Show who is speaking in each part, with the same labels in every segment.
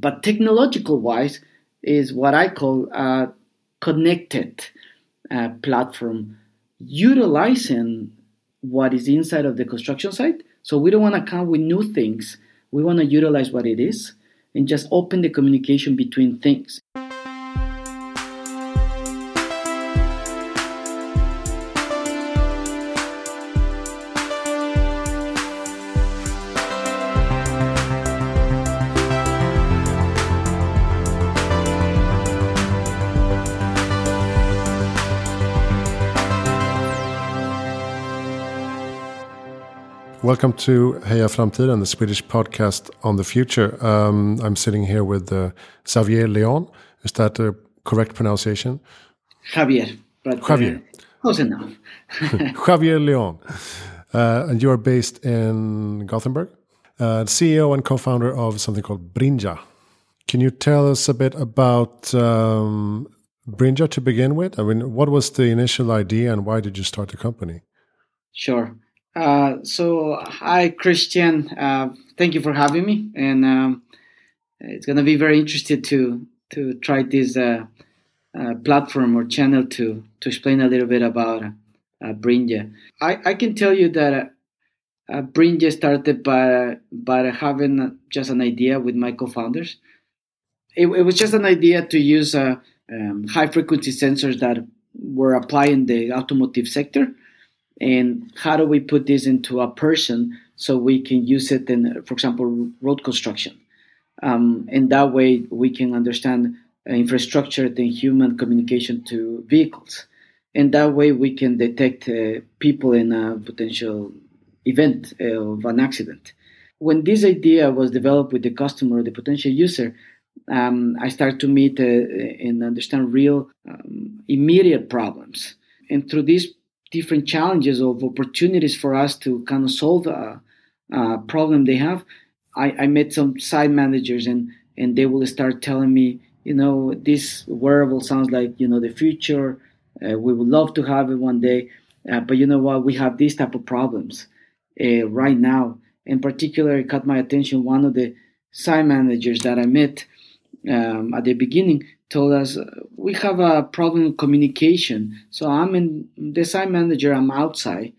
Speaker 1: But technological wise, is what I call a connected uh, platform, utilizing what is inside of the construction site. So we don't want to come with new things. We want to utilize what it is and just open the communication between things.
Speaker 2: Welcome to Heja Framtiden, the Swedish podcast on the future. Um, I'm sitting here with uh, Xavier Leon. Is that the correct pronunciation?
Speaker 1: Javier. But,
Speaker 2: Javier.
Speaker 1: Uh, close enough.
Speaker 2: Javier Leon. Uh, and you are based in Gothenburg, uh, CEO and co founder of something called Brinja. Can you tell us a bit about um, Brinja to begin with? I mean, what was the initial idea and why did you start the company?
Speaker 1: Sure. Uh, so, hi, Christian. Uh, thank you for having me, and um, it's going to be very interested to to try this uh, uh, platform or channel to to explain a little bit about uh, Brinja. I, I can tell you that uh, Brinja started by by having just an idea with my co-founders. It, it was just an idea to use uh, um, high frequency sensors that were applied in the automotive sector and how do we put this into a person so we can use it in, for example, road construction. Um, and that way we can understand infrastructure and human communication to vehicles. And that way we can detect uh, people in a potential event of an accident. When this idea was developed with the customer, the potential user, um, I started to meet uh, and understand real um, immediate problems. And through this different challenges of opportunities for us to kind of solve a, a problem they have. I, I, met some site managers and and they will start telling me, you know, this wearable sounds like you know the future. Uh, we would love to have it one day, uh, but you know what? We have these type of problems uh, right now. In particular, it caught my attention. One of the site managers that I met um, at the beginning told us we have a problem communication. So I'm in site manager. I'm outside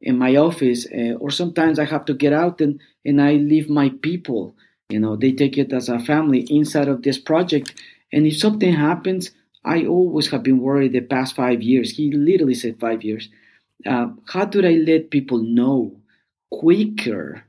Speaker 1: in my office, uh, or sometimes I have to get out and and I leave my people. You know, they take it as a family inside of this project. And if something happens, I always have been worried the past five years. He literally said five years. Uh, how do I let people know quicker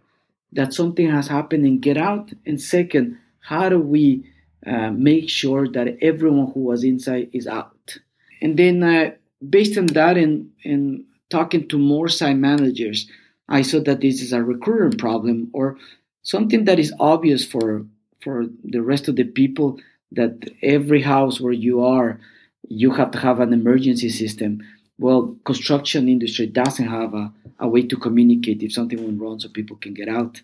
Speaker 1: that something has happened and get out? And second, how do we uh, make sure that everyone who was inside is out. And then, uh, based on that, and, and talking to more site managers, I saw that this is a recurrent problem or something that is obvious for for the rest of the people that every house where you are, you have to have an emergency system. Well, construction industry doesn't have a, a way to communicate if something went wrong so people can get out.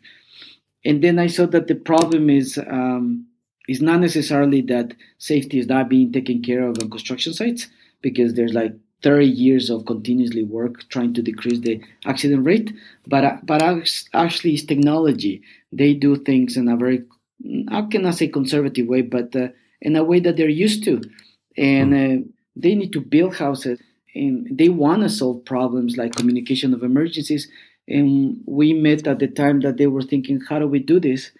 Speaker 1: And then I saw that the problem is um, it's not necessarily that safety is not being taken care of on construction sites because there's like 30 years of continuously work trying to decrease the accident rate but but actually it's technology. They do things in a very can i say conservative way but uh, in a way that they're used to. And hmm. uh, they need to build houses and they want to solve problems like communication of emergencies. And we met at the time that they were thinking how do we do this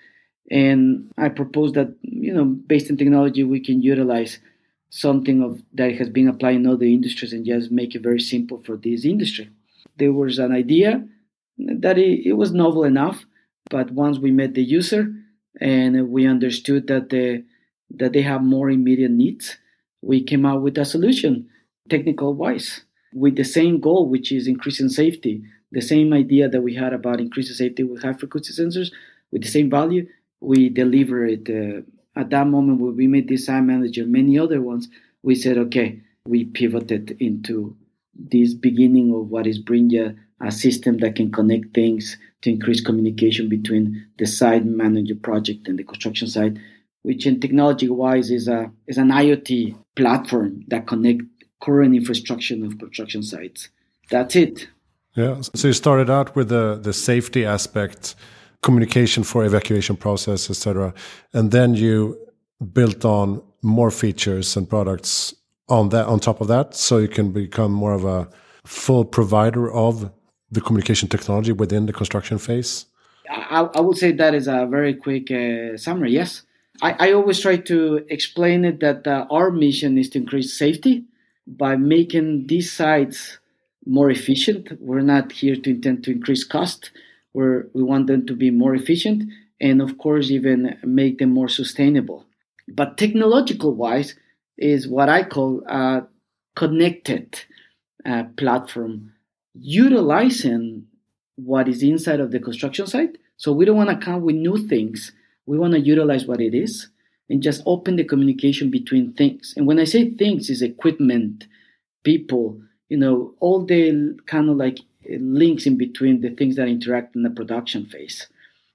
Speaker 1: and I propose that, you know, based on technology, we can utilize something of that has been applied in other industries and just make it very simple for this industry. There was an idea that it, it was novel enough, but once we met the user and we understood that the that they have more immediate needs, we came out with a solution, technical wise, with the same goal, which is increasing safety. The same idea that we had about increasing safety with high frequency sensors, with the same value, we deliver it. Uh, at that moment, when we made design manager, many other ones, we said, okay, we pivoted into this beginning of what is Brinja, a system that can connect things to increase communication between the site manager project and the construction site, which in technology wise is a is an IoT platform that connect current infrastructure of construction sites. That's it.
Speaker 2: Yeah. So you started out with the the safety aspect communication for evacuation process, etc. And then you built on more features and products on that on top of that, so you can become more of a full provider of the communication technology within the construction phase.
Speaker 1: I, I would say that is a very quick uh, summary. Yes, I, I, always try to explain it that uh, our mission is to increase safety by making these sites more efficient. We're not here to intend to increase cost. We're, we want them to be more efficient and, of course, even make them more sustainable. But technological wise, is what I call a connected uh, platform, utilizing what is inside of the construction site. So we don't want to come with new things. We want to utilize what it is and just open the communication between things. And when I say things, is equipment, people, you know, all the kind of like links in between the things that interact in the production phase.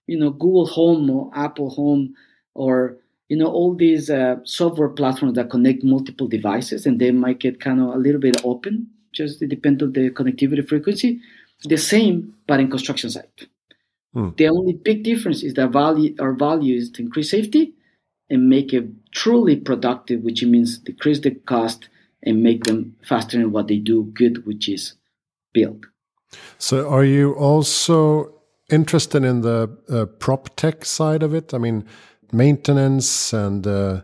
Speaker 1: You know, Google Home or Apple Home or you know all these uh, software platforms that connect multiple devices and they might get kind of a little bit open just it depends on the connectivity frequency the same but in construction site hmm. the only big difference is that value our value is to increase safety and make it truly productive which means decrease the cost and make them faster in what they do good, which is build.
Speaker 2: So, are you also interested in the uh, prop tech side of it? I mean, maintenance and uh,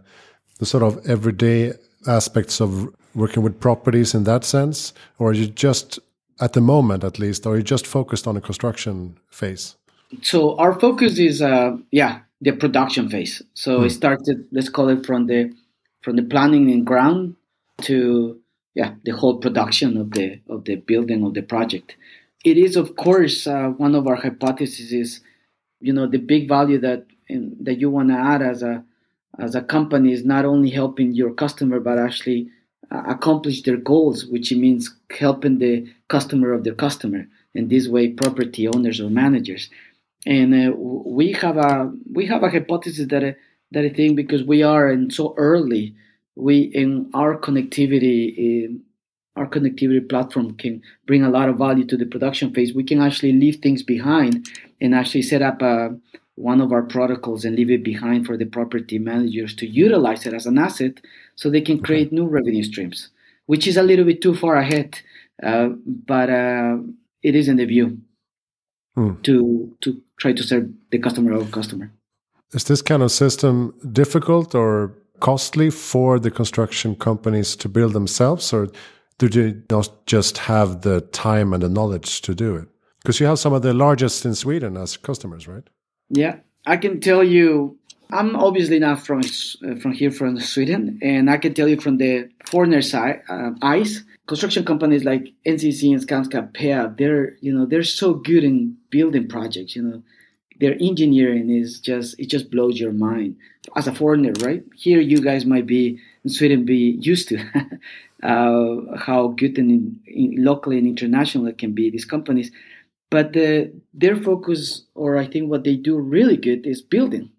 Speaker 2: the sort of everyday aspects of working with properties in that sense, or are you just at the moment, at least, are you just focused on the construction phase?
Speaker 1: So our focus is, uh, yeah, the production phase. So hmm. it started, let's call it from the from the planning and ground to yeah the whole production of the of the building of the project. It is of course uh, one of our hypotheses is you know the big value that in, that you want to add as a as a company is not only helping your customer but actually uh, accomplish their goals, which means helping the customer of their customer. And this way, property owners or managers. And uh, we have a we have a hypothesis that uh, that I think because we are in so early we in our connectivity in our connectivity platform can bring a lot of value to the production phase. We can actually leave things behind and actually set up a, uh, one of our protocols and leave it behind for the property managers to utilize it as an asset so they can create new revenue streams, which is a little bit too far ahead, uh, but uh, it is in the view hmm. to to try to serve the customer of customer.
Speaker 2: Is this kind of system difficult or costly for the construction companies to build themselves, or do they not just have the time and the knowledge to do it? Because you have some of the largest in Sweden as customers, right?
Speaker 1: Yeah, I can tell you. I'm obviously not from uh, from here, from Sweden, and I can tell you from the foreigner side, uh, eyes, construction companies like NCC and Skanska, Peab, they're you know they're so good in building projects. You know, their engineering is just it just blows your mind. As a foreigner right? Here you guys might be in sweden be used to uh, how good and in, locally and international it can be these companies. But the, their focus or i think what they do really good is building.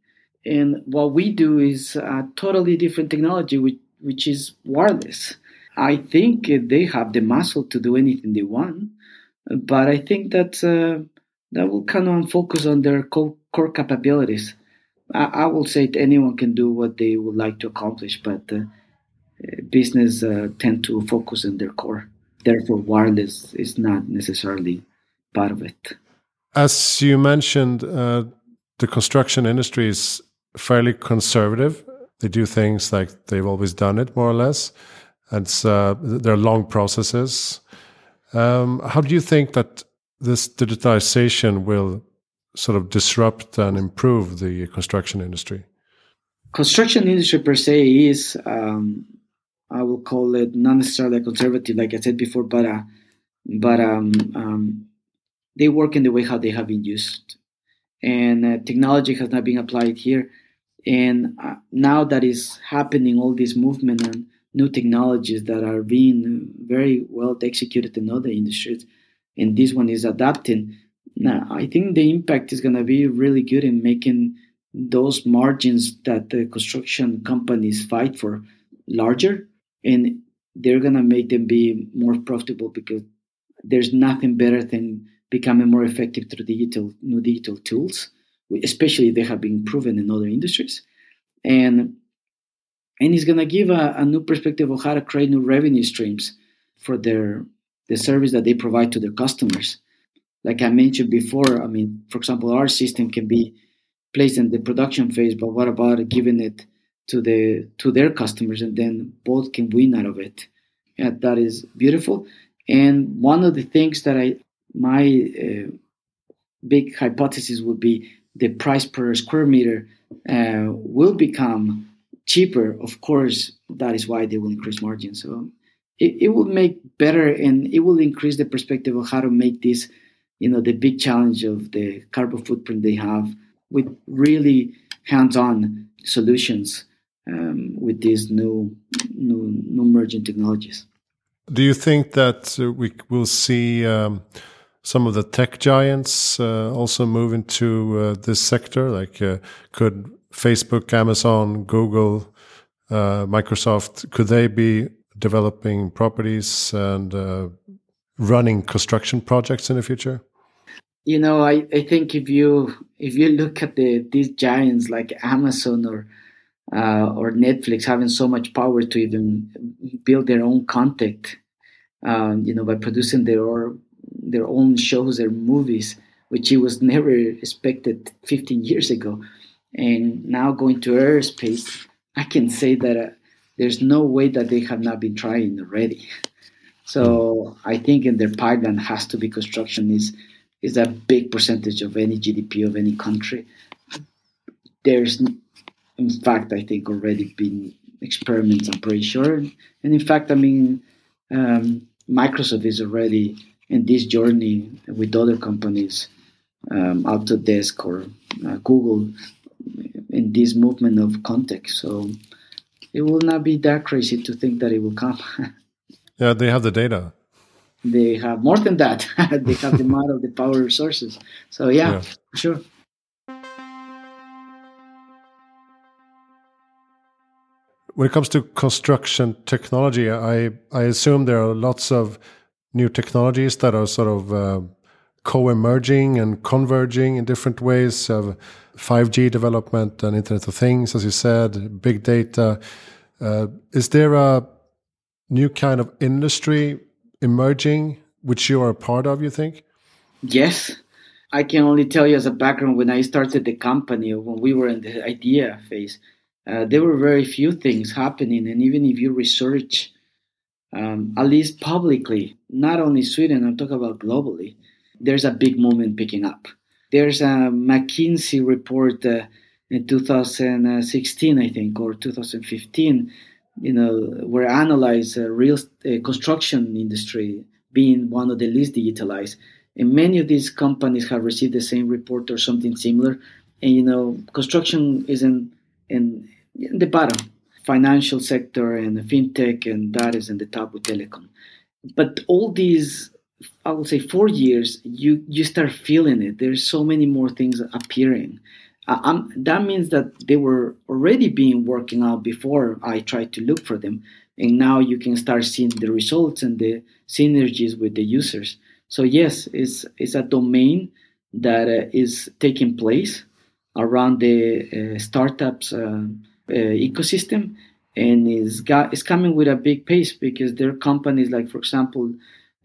Speaker 1: And what we do is a totally different technology which, which is wireless. I think they have the muscle to do anything they want but i think that uh, that will kind of focus on their core, capabilities. I, I, will say that anyone can do what they would like to accomplish, but uh, business uh, tend to focus on their core. Therefore, wireless is not necessarily part of it.
Speaker 2: As you mentioned, uh, the construction industry is fairly conservative. They do things like they've always done it, more or less. And uh, they're long processes. Um, how do you think that this digitization will sort of disrupt and improve the construction industry?
Speaker 1: Construction industry per se is, um, I will call it not necessarily conservative, like I said before, but uh, but um, um, they work in the way how they have been used, and uh, technology has not been applied here. And uh, now that is happening, all this movement and new technologies that are being very well executed in other industries and this one is adapting. Now, I think the impact is going to be really good in making those margins that the construction companies fight for larger, and they're going to make them be more profitable because there's nothing better than becoming more effective through digital new digital tools especially they have been proven in other industries, and and it's gonna give a, a new perspective of how to create new revenue streams for their the service that they provide to their customers. Like I mentioned before, I mean, for example, our system can be placed in the production phase, but what about giving it to the to their customers and then both can win out of it? Yeah, that is beautiful. And one of the things that I my uh, big hypothesis would be the price per square meter uh, will become cheaper. Of course, that is why they will increase margins. So it, it will make better and it will increase the perspective of how to make this, you know, the big challenge of the carbon footprint they have with really hands-on solutions um, with these new, new, new emerging technologies.
Speaker 2: Do you think that uh, we will see um, some of the tech giants uh, also move into uh, this sector? Like, uh, could Facebook, Amazon, Google, uh, Microsoft, could they be developing properties and uh, running construction projects in the future?
Speaker 1: You know, I, I think if you if you look at the these giants like Amazon or uh, or Netflix having so much power to even build their own content, um, you know, by producing their their own shows or movies, which it was never expected 15 years ago, and now going to aerospace, I can say that uh, there's no way that they have not been trying already. So I think in their pipeline has to be construction is is a big percentage of any GDP of any country. There's in fact, I think already been experiments. I'm pretty sure, and in fact, I mean, um, Microsoft is already in this journey with other companies, um, Autodesk or uh, Google, in this movement of context. So it will not be that crazy to think that it will come.
Speaker 2: yeah, they have the data.
Speaker 1: They have more than that. they have the model, the power resources. So yeah, yeah. sure.
Speaker 2: When it comes to construction technology, I, I assume there are lots of new technologies that are sort of uh, co-emerging and converging in different ways of 5G development and Internet of Things, as you said, big data. Uh, is there a new kind of industry emerging which you are a part of, you think?
Speaker 1: Yes. I can only tell you as a background when I started the company, when we were in the idea phase, uh, there were very few things happening. And even if you research, um, at least publicly, not only Sweden, I'm talking about globally, there's a big movement picking up. There's a McKinsey report uh, in 2016, I think, or 2015, you know, where analyze uh, real uh, construction industry being one of the least digitalized. And many of these companies have received the same report or something similar. And you know, construction is in, in in the bottom. Financial sector and fintech, and that is in the top with telecom. But all these, I would say, four years, you you start feeling it. There's so many more things appearing. Uh, that means that they were already being working out before I tried to look for them, and now you can start seeing the results and the synergies with the users. So yes, it's it's a domain that uh, is taking place around the uh, startups. Uh, uh, ecosystem and is got is coming with a big pace because there are companies like, for example,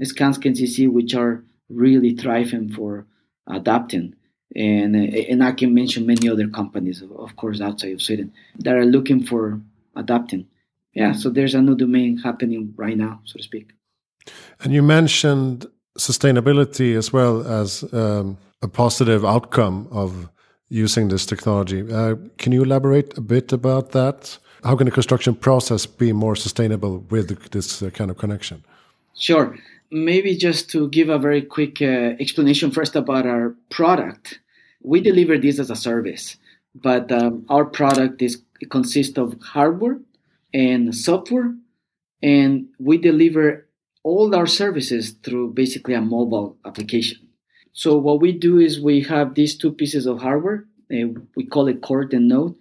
Speaker 1: Skanska see which are really thriving for adapting. And, and I can mention many other companies, of course, outside of Sweden that are looking for adapting. Yeah, so there's a new domain happening right now, so to speak.
Speaker 2: And you mentioned sustainability as well as um, a positive outcome of using this technology. Uh, can you elaborate a bit about that? How can the construction process be more sustainable with this uh, kind of connection?
Speaker 1: Sure. Maybe just to give a very quick uh, explanation first about our product. We deliver this as a service, but um, our product is consists of hardware and software, and we deliver all our services through basically a mobile application. So what we do is we have these two pieces of hardware. Uh, we call it Core and Node.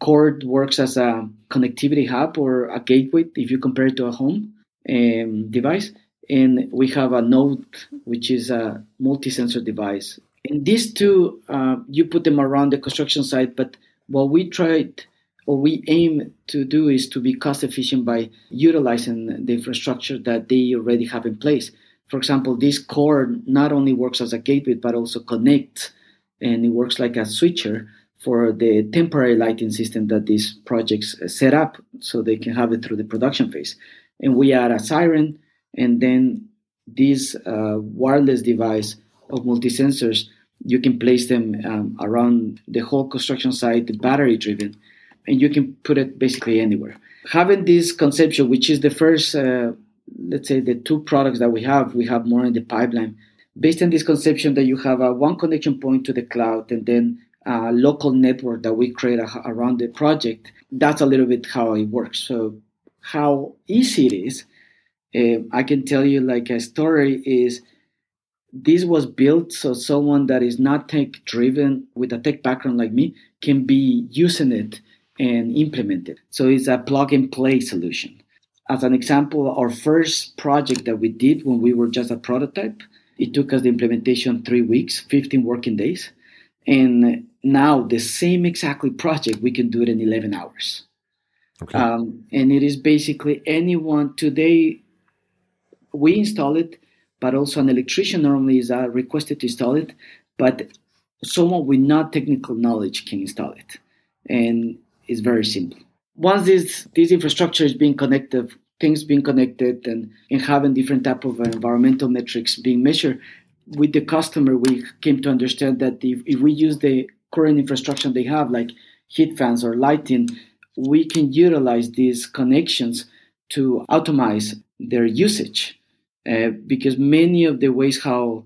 Speaker 1: Core works as a connectivity hub or a gateway if you compare it to a home um, device. And we have a Node, which is a multi-sensor device. And these two, uh, you put them around the construction site, but what we tried or we aim to do is to be cost efficient by utilizing the infrastructure that they already have in place. For example, this core not only works as a gateway, but also connects and it works like a switcher for the temporary lighting system that these projects set up so they can have it through the production phase. And we add a siren, and then this uh, wireless device of multi-sensors, you can place them um, around the whole construction site, battery driven, and you can put it basically anywhere. Having this conception, which is the first, uh, let's say, the two products that we have, we have more in the pipeline. Based on this conception that you have a one connection point to the cloud and then a local network that we create around the project, that's a little bit how it works. So, how easy it is, uh, I can tell you like a story is this was built so someone that is not tech driven with a tech background like me can be using it and implement it. So it's a plug and play solution. As an example, our first project that we did when we were just a prototype, it took us the implementation three weeks, 15 working days. And now the same exactly project, we can do it in 11 hours. Okay. Um, and it is basically anyone today, we install it, but also an electrician normally is uh, requested to install it, but someone with not technical knowledge can install it. And it's very simple. Once this, this infrastructure is being connected, things being connected and, and having different type of environmental metrics being measured, with the customer, we came to understand that if, if we use the current infrastructure they have, like heat fans or lighting, we can utilize these connections to automate their usage. Uh, because many of the ways how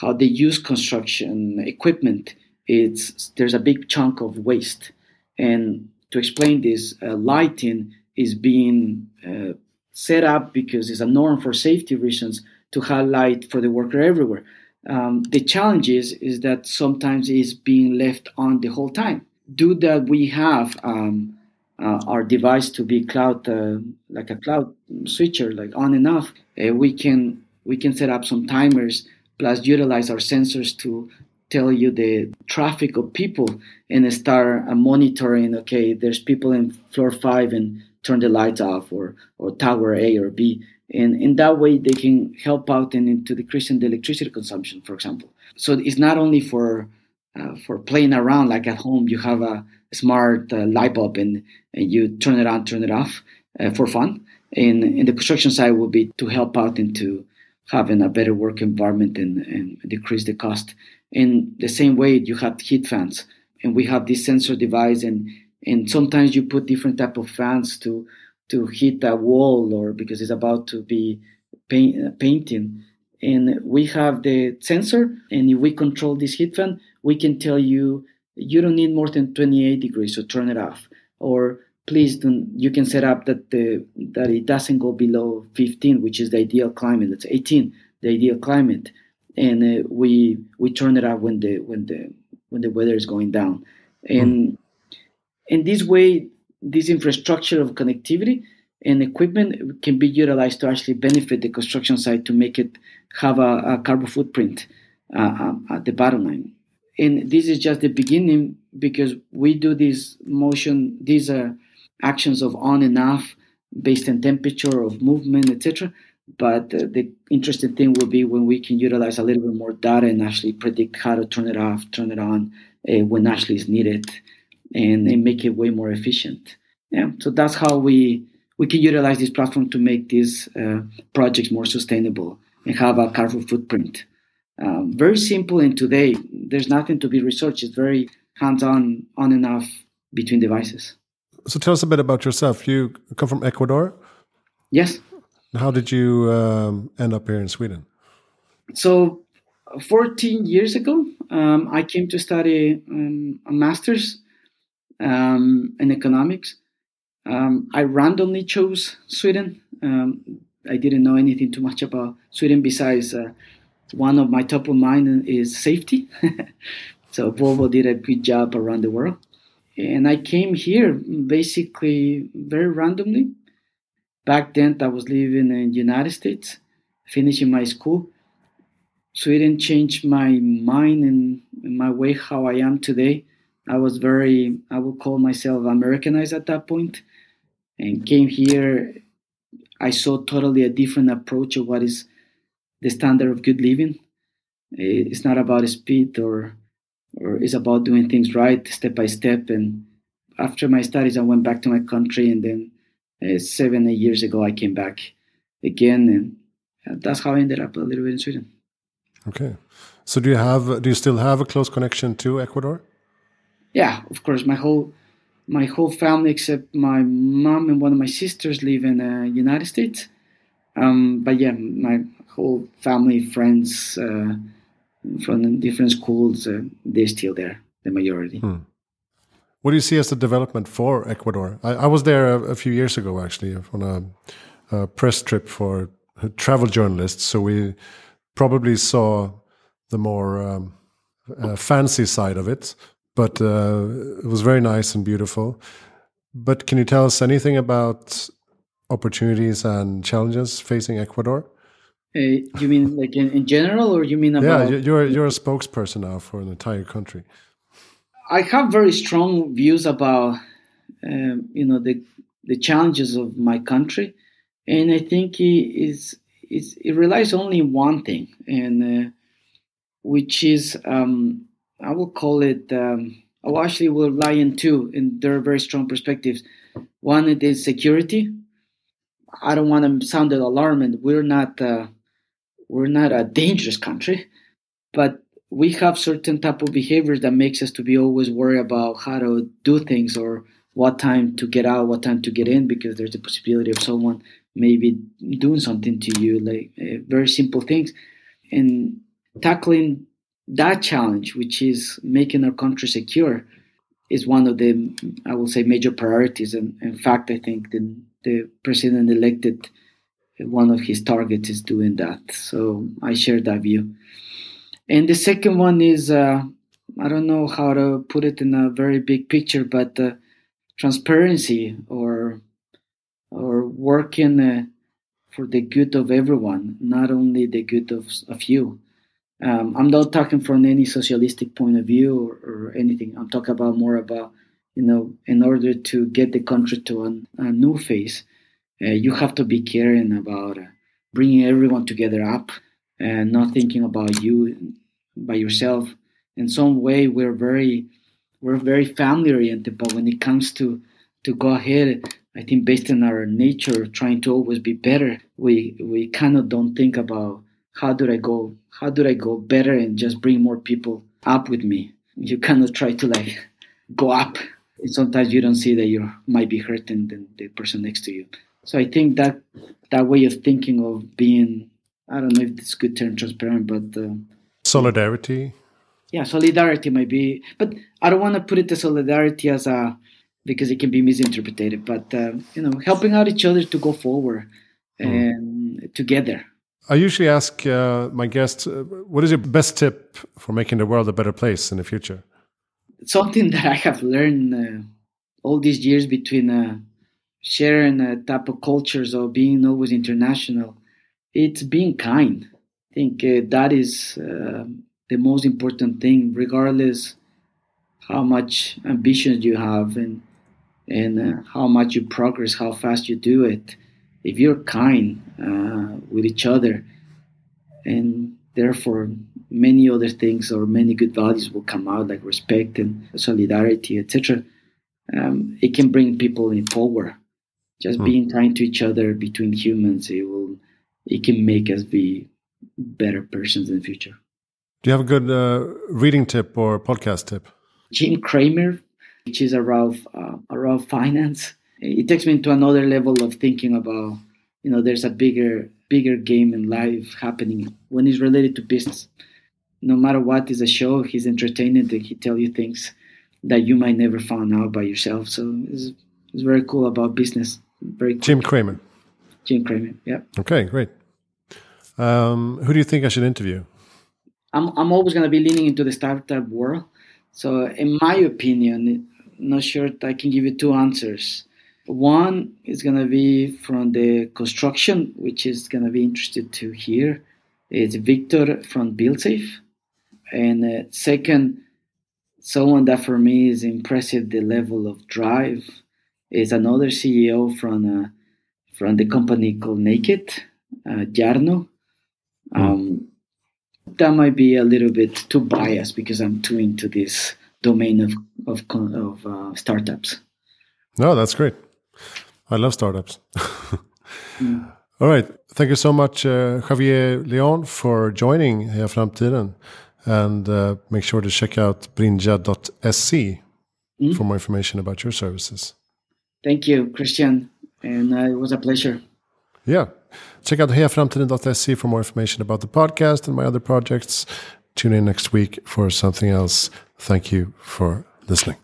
Speaker 1: how they use construction equipment, it's there's a big chunk of waste. And to explain this, uh, lighting is being uh, set up because it's a norm for safety reasons to have light for the worker everywhere. Um, the challenge is, is that sometimes it's being left on the whole time. Do that we have um, uh, our device to be cloud, uh, like a cloud switcher, like on and off, uh, we can we can set up some timers plus utilize our sensors to tell you the traffic of people and start uh, monitoring. Okay, there's people in floor five and turn the lights off, or or tower A or B and in that way they can help out in, into decreasing the electricity consumption for example so it's not only for uh, for playing around like at home you have a smart uh, light bulb and, and you turn it on turn it off uh, for fun. And in the construction side will be to help out into having a better work environment and, and decrease the cost. In the same way you have heat fans. And we have this sensor device and and sometimes you put different type of fans to to hit a wall or because it's about to be paint, uh, painting. And we have the sensor, and if we control this heat fan, we can tell you you don't need more than 28 degrees, so turn it off. Or please don't, you can set up that the that it doesn't go below 15, which is the ideal climate. That's 18, the ideal climate, and uh, we we turn it off when the when the when the weather is going down, and mm. in this way this infrastructure of connectivity and equipment can be utilized to actually benefit the construction site to make it have a, a carbon footprint uh, um, at the bottom line. And this is just the beginning because we do this motion, these are actions of on and off based on temperature, of movement, etc. But uh, the interesting thing will be when we can utilize a little bit more data and actually predict how to turn it off, turn it on uh, when actually is needed and, and make it way more efficient. Yeah, so that's how we we can utilize this platform to make these uh, projects more sustainable and have a carbon footprint. Um, very simple, and today there's nothing to be researched. It's very hands-on, on and off between devices.
Speaker 2: So tell us a bit about yourself. You come from Ecuador.
Speaker 1: Yes.
Speaker 2: How did you um, end up here in Sweden?
Speaker 1: So, 14 years ago, um, I came to study um, a master's um, in economics. Um, I randomly chose Sweden. Um, I didn't know anything too much about Sweden besides uh, one of my top of mind is safety. so Volvo did a good job around the world. And I came here basically very randomly. Back then, I was living in the United States, finishing my school. Sweden changed my mind and, my way how I am today. I was very, I would call myself Americanized at that point, and came here. I saw totally a different approach of what is the standard of good living. It's not about speed or, or it's about doing things right, step by step. And after my studies, I went back to my country, and then uh, seven, eight years ago, I came back again, and that's how I ended up a little bit in Sweden.
Speaker 2: Okay, so do you have, do you still have a close connection to Ecuador?
Speaker 1: yeah, of course, my whole my whole family except my mom and one of my sisters live in the uh, United States. Um, but yeah, my whole family, friends uh, from different schools, uh, they're still there, the majority.
Speaker 2: Hmm. What do you see as the development for Ecuador? I, I was there a, a, few years ago, actually, on a, a press trip for travel journalists. So we probably saw the more um, uh, fancy side of it, but uh, it was very nice and beautiful. But can you tell us anything about opportunities and challenges facing Ecuador?
Speaker 1: Uh, you mean like in, in, general, or you mean
Speaker 2: about? Yeah, you're you're a spokesperson now for an entire country.
Speaker 1: I have very strong views about um, you know the the challenges of my country, and I think it is it relies only on one thing, and uh, which is um, I will call it. Um, oh, actually, will lie in two, and there are very strong perspectives. One it is security. I don't want to sound alarming. We're not. Uh, we're not a dangerous country, but we have certain type of behaviors that makes us to be always worried about how to do things or what time to get out, what time to get in, because there's a possibility of someone maybe doing something to you, like uh, very simple things, and tackling that challenge, which is making our country secure, is one of the, I will say, major priorities. And in fact, I think the, the president elected, one of his targets is doing that. So I share that view. And the second one is, uh, I don't know how to put it in a very big picture, but uh, transparency or or working uh, for the good of everyone, not only the good of, of you. Um, I'm not talking from any socialistic point of view or, or, anything. I'm talking about more about, you know, in order to get the country to an, a new phase, you have to be caring about uh, bringing everyone together up and not thinking about you by yourself. In some way, we're very, we're very family oriented, but when it comes to to go ahead, I think based on our nature, trying to always be better, we we kind of don't think about how do I go how do I go better and just bring more people up with me. You cannot try to like go up. And sometimes you don't see that you might be hurting the person next to you. So I think that that way of thinking of being I don't know if it's a good term transparent, but uh,
Speaker 2: solidarity.
Speaker 1: Yeah, solidarity might be, but I don't want to put it to solidarity as a because it can be misinterpreted. But uh, you know, helping out each other to go forward mm. and together
Speaker 2: I usually ask uh, my guests, uh, what is your best tip for making the world a better place in the future?
Speaker 1: Something that I have learned uh, all these years between uh, sharing a type of cultures or being always international, it's being kind. I think uh, that is uh, the most important thing, regardless how much ambition you have and and how much you progress, how fast you do it if you're kind uh, with each other, and therefore many other things or many good values will come out, like respect and solidarity, etc. Um, it can bring people in forward. Just hmm. being kind to each other between humans, it will, it can make us be better persons in the future.
Speaker 2: Do you have a good uh, reading tip or podcast tip?
Speaker 1: Jim Cramer, which is around uh, around finance it takes me to another level of thinking about you know there's a bigger bigger game in life happening when it's related to business no matter what is a show he's entertaining he tell you things that you might never find out by yourself so it's, it's very cool about business very
Speaker 2: jim cramer
Speaker 1: jim cramer yeah.
Speaker 2: Okay great. Um, who do you think i should interview?
Speaker 1: I'm, I'm always going to be leaning into the startup world. So in my opinion not sure i can give you two answers. One is going to be from the construction, which is going to be interested to hear is Victor from BuildSafe. And uh, second, someone that for me is impressive the level of drive is another CEO from uh, from the company called Naked, uh, Jarno. Hmm. Um, that might be a little bit too biased because I'm too into this domain of of, of uh, startups.
Speaker 2: No, that's great. I love startups. mm. All right. Thank you so much, uh, Javier Leon, for joining Heja Framtiden. And uh, make sure to check out brinja.se mm. for more information about your services.
Speaker 1: Thank you, Christian. And uh, it was a pleasure.
Speaker 2: Yeah. Check out hejaframtiden.se for more information about the podcast and my other projects. Tune in next week for something else. Thank you for listening.